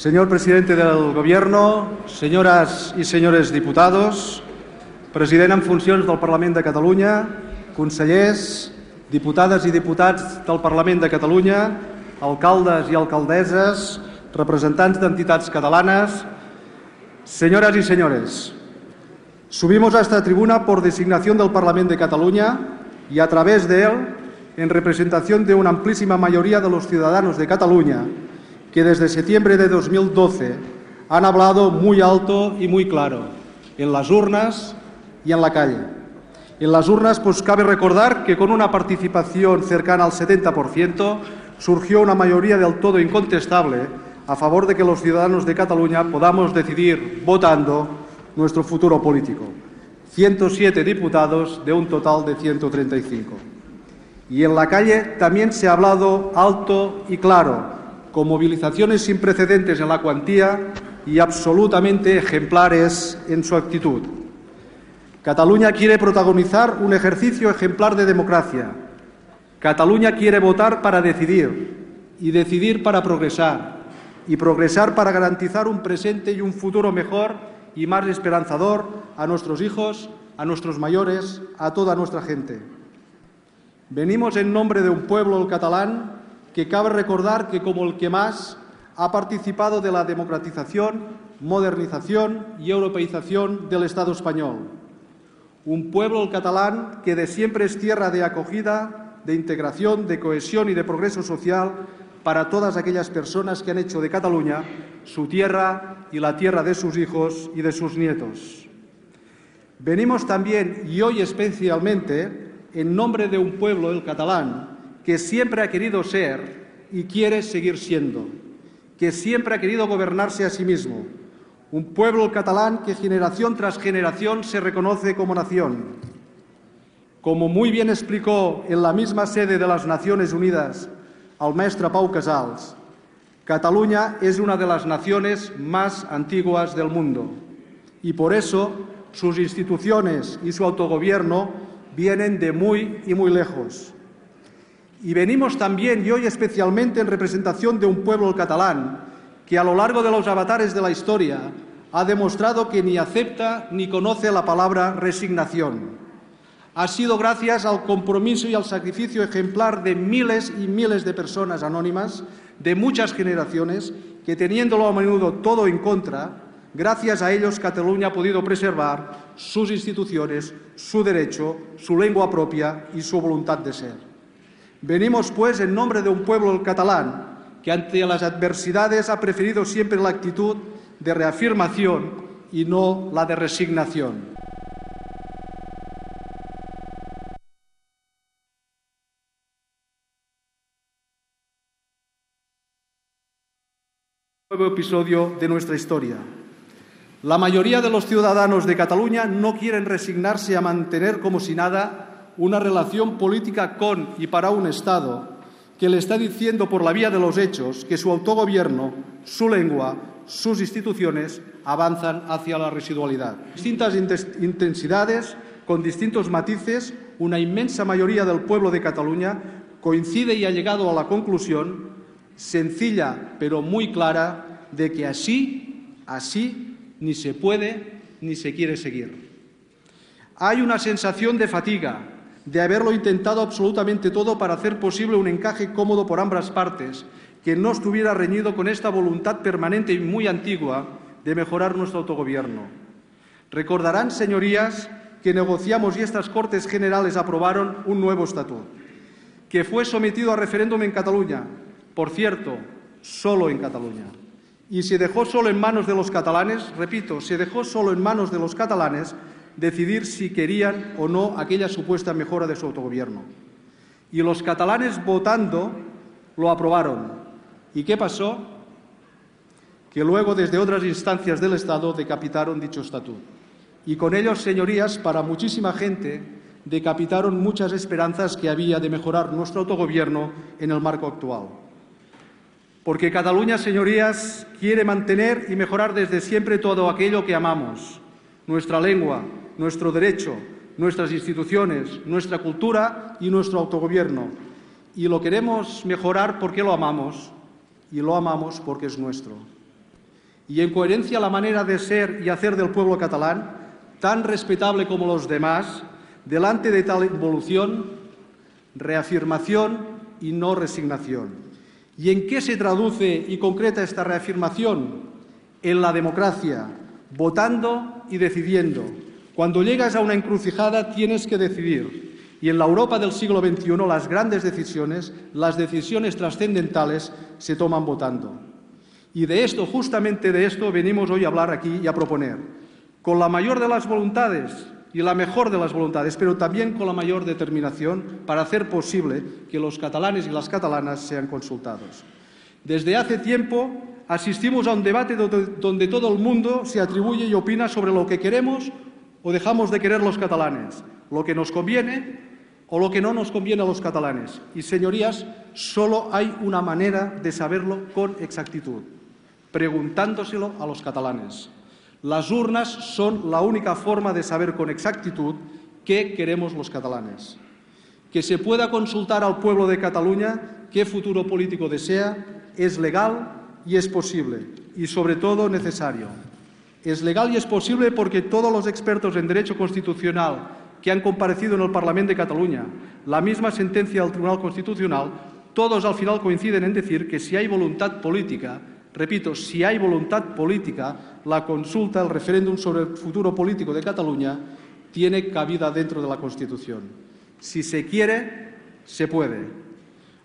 Señor presidente del Gobierno, señoras i senyores diputados, president en funcions del Parlament de Catalunya, consellers, diputades i diputats del Parlament de Catalunya, alcaldes i alcaldesses, representants d'entitats catalanes, señoras y señores, subimos a esta tribuna por designación del Parlamento de Cataluña y a través de él, en representación de una amplísima mayoría de los ciudadanos de Cataluña, que desde septiembre de 2012 han hablado muy alto y muy claro, en las urnas y en la calle. En las urnas, pues cabe recordar que con una participación cercana al 70%, surgió una mayoría del todo incontestable a favor de que los ciudadanos de Cataluña podamos decidir votando nuestro futuro político. 107 diputados de un total de 135. Y en la calle también se ha hablado alto y claro con movilizaciones sin precedentes en la cuantía y absolutamente ejemplares en su actitud. Cataluña quiere protagonizar un ejercicio ejemplar de democracia. Cataluña quiere votar para decidir y decidir para progresar y progresar para garantizar un presente y un futuro mejor y más esperanzador a nuestros hijos, a nuestros mayores, a toda nuestra gente. Venimos en nombre de un pueblo, el catalán, que cabe recordar que como el que más ha participado de la democratización, modernización y europeización del Estado español. Un pueblo, el catalán, que de siempre es tierra de acogida, de integración, de cohesión y de progreso social para todas aquellas personas que han hecho de Cataluña su tierra y la tierra de sus hijos y de sus nietos. Venimos también, y hoy especialmente, en nombre de un pueblo, el catalán, que siempre ha querido ser y quiere seguir siendo, que siempre ha querido gobernarse a sí mismo, un pueblo catalán que generación tras generación se reconoce como nación. Como muy bien explicó en la misma sede de las Naciones Unidas al maestro Pau Casals, Cataluña es una de las naciones más antiguas del mundo y por eso sus instituciones y su autogobierno vienen de muy y muy lejos. Y venimos también, y hoy especialmente, en representación de un pueblo catalán que a lo largo de los avatares de la historia ha demostrado que ni acepta ni conoce la palabra resignación. Ha sido gracias al compromiso y al sacrificio ejemplar de miles y miles de personas anónimas de muchas generaciones que, teniéndolo a menudo todo en contra, gracias a ellos Cataluña ha podido preservar sus instituciones, su derecho, su lengua propia y su voluntad de ser. Venimos, pues, en nombre de un pueblo catalán que ante las adversidades ha preferido siempre la actitud de reafirmación y no la de resignación. Nuevo episodio de nuestra historia. La mayoría de los ciudadanos de Cataluña no quieren resignarse a mantener como si nada una relación política con y para un Estado que le está diciendo por la vía de los hechos que su autogobierno, su lengua, sus instituciones avanzan hacia la residualidad. Distintas intensidades, con distintos matices, una inmensa mayoría del pueblo de Cataluña coincide y ha llegado a la conclusión, sencilla pero muy clara, de que así, así, ni se puede ni se quiere seguir. Hay una sensación de fatiga, de haberlo intentado absolutamente todo para hacer posible un encaje cómodo por ambas partes, que no estuviera reñido con esta voluntad permanente y muy antigua de mejorar nuestro autogobierno. Recordarán, señorías, que negociamos y estas Cortes Generales aprobaron un nuevo estatuto, que fue sometido a referéndum en Cataluña, por cierto, solo en Cataluña. Y se dejó solo en manos de los catalanes, repito, se dejó solo en manos de los catalanes decidir si querían o no aquella supuesta mejora de su autogobierno. Y los catalanes votando lo aprobaron. ¿Y qué pasó? Que luego desde otras instancias del Estado decapitaron dicho estatuto. Y con ellos, señorías, para muchísima gente, decapitaron muchas esperanzas que había de mejorar nuestro autogobierno en el marco actual. Porque Cataluña, señorías, quiere mantener y mejorar desde siempre todo aquello que amamos, nuestra lengua, nuestro derecho, nuestras instituciones, nuestra cultura y nuestro autogobierno. Y lo queremos mejorar porque lo amamos y lo amamos porque es nuestro. y en coherencia la manera de ser y hacer del pueblo catalán, tan respetable como los demás, delante de tal evolución, reafirmación y no resignación. ¿Y en qué se traduce y concreta esta reafirmación? En la democracia, votando y decidiendo. Cuando llegas a una encrucijada tienes que decidir. Y en la Europa del siglo XXI las grandes decisiones, las decisiones trascendentales, se toman votando. Y de esto, justamente de esto, venimos hoy a hablar aquí y a proponer, con la mayor de las voluntades y la mejor de las voluntades, pero también con la mayor determinación para hacer posible que los catalanes y las catalanas sean consultados. Desde hace tiempo asistimos a un debate donde todo el mundo se atribuye y opina sobre lo que queremos o dejamos de querer los catalanes, lo que nos conviene o lo que no nos conviene a los catalanes. Y, señorías, solo hay una manera de saberlo con exactitud, preguntándoselo a los catalanes. Las urnas son la única forma de saber con exactitud qué queremos los catalanes. Que se pueda consultar al pueblo de Cataluña qué futuro político desea es legal y es posible, y sobre todo necesario. Es legal y es posible porque todos los expertos en derecho constitucional que han comparecido en el Parlamento de Cataluña, la misma sentencia del Tribunal Constitucional, todos al final coinciden en decir que si hay voluntad política, repito, si hay voluntad política, la consulta, el referéndum sobre el futuro político de Cataluña tiene cabida dentro de la Constitución. Si se quiere, se puede.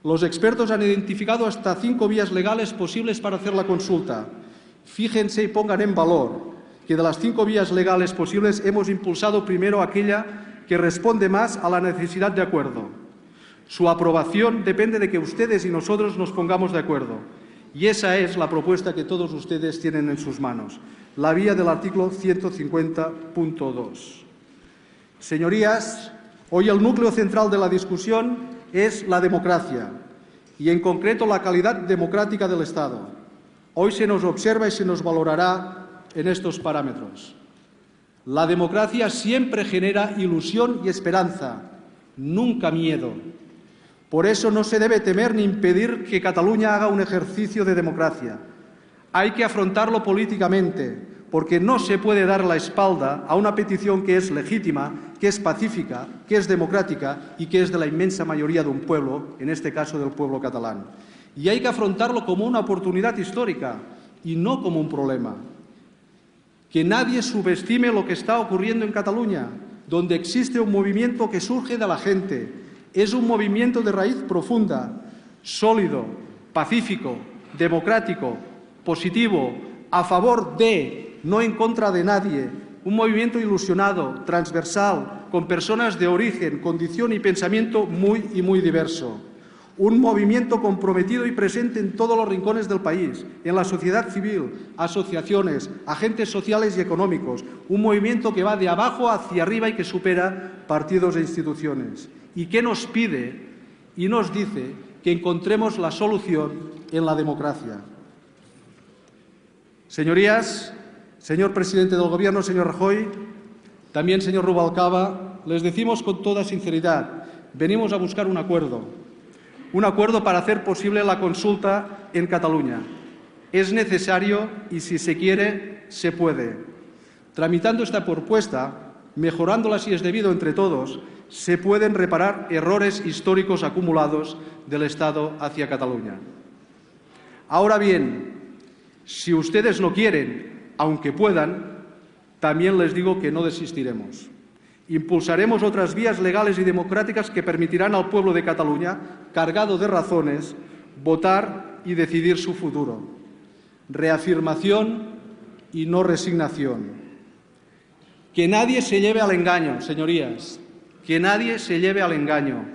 Los expertos han identificado hasta cinco vías legales posibles para hacer la consulta. Fíjense y pongan en valor que de las cinco vías legales posibles hemos impulsado primero aquella que responde más a la necesidad de acuerdo. Su aprobación depende de que ustedes y nosotros nos pongamos de acuerdo. Y esa es la propuesta que todos ustedes tienen en sus manos, la vía del artículo 150.2. Señorías, hoy el núcleo central de la discusión es la democracia y, en concreto, la calidad democrática del Estado. Hoy se nos observa y se nos valorará en estos parámetros. La democracia siempre genera ilusión y esperanza, nunca miedo. Por eso no se debe temer ni impedir que Cataluña haga un ejercicio de democracia. Hay que afrontarlo políticamente, porque no se puede dar la espalda a una petición que es legítima, que es pacífica, que es democrática y que es de la inmensa mayoría de un pueblo, en este caso del pueblo catalán. Y hay que afrontarlo como una oportunidad histórica y no como un problema. Que nadie subestime lo que está ocurriendo en Cataluña, donde existe un movimiento que surge de la gente. Es un movimiento de raíz profunda, sólido, pacífico, democrático, positivo, a favor de, no en contra de nadie. Un movimiento ilusionado, transversal, con personas de origen, condición y pensamiento muy y muy diverso un movimiento comprometido y presente en todos los rincones del país, en la sociedad civil, asociaciones, agentes sociales y económicos, un movimiento que va de abajo hacia arriba y que supera partidos e instituciones, y que nos pide y nos dice que encontremos la solución en la democracia. Señorías, señor presidente del Gobierno, señor Rajoy, también señor Rubalcaba, les decimos con toda sinceridad, venimos a buscar un acuerdo un acuerdo para hacer posible la consulta en Cataluña. Es necesario y si se quiere, se puede. Tramitando esta propuesta, mejorándola si es debido entre todos, se pueden reparar errores históricos acumulados del Estado hacia Cataluña. Ahora bien, si ustedes no quieren, aunque puedan, también les digo que no desistiremos. Impulsaremos otras vías legales y democráticas que permitirán al pueblo de Cataluña, cargado de razones, votar y decidir su futuro. Reafirmación y no resignación. Que nadie se lleve al engaño, señorías, que nadie se lleve al engaño.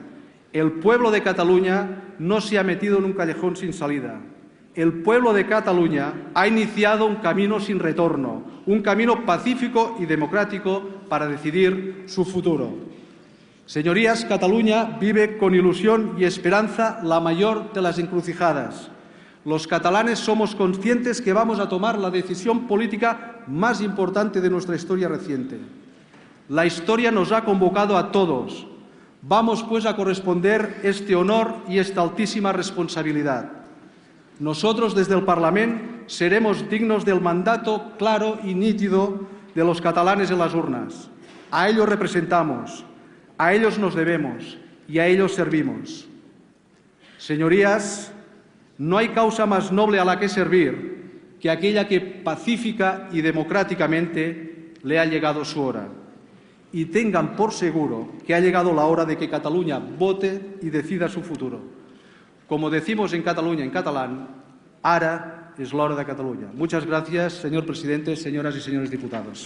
El pueblo de Cataluña no se ha metido en un callejón sin salida el pueblo de Cataluña ha iniciado un camino sin retorno, un camino pacífico y democrático para decidir su futuro. Señorías, Cataluña vive con ilusión y esperanza la mayor de las encrucijadas. Los catalanes somos conscientes que vamos a tomar la decisión política más importante de nuestra historia reciente. La historia nos ha convocado a todos. Vamos, pues, a corresponder este honor y esta altísima responsabilidad. Nosotros desde el Parlamento seremos dignos del mandato claro y nítido de los catalanes en las urnas. A ellos representamos, a ellos nos debemos y a ellos servimos. Señorías, no hay causa más noble a la que servir que aquella que pacífica y democráticamente le ha llegado su hora. Y tengan por seguro que ha llegado la hora de que Cataluña vote y decida su futuro. Como decimos en Cataluña en catalán, ara es l'hora de Cataluña. Muchas gracias, señor presidente, señoras y señores diputados.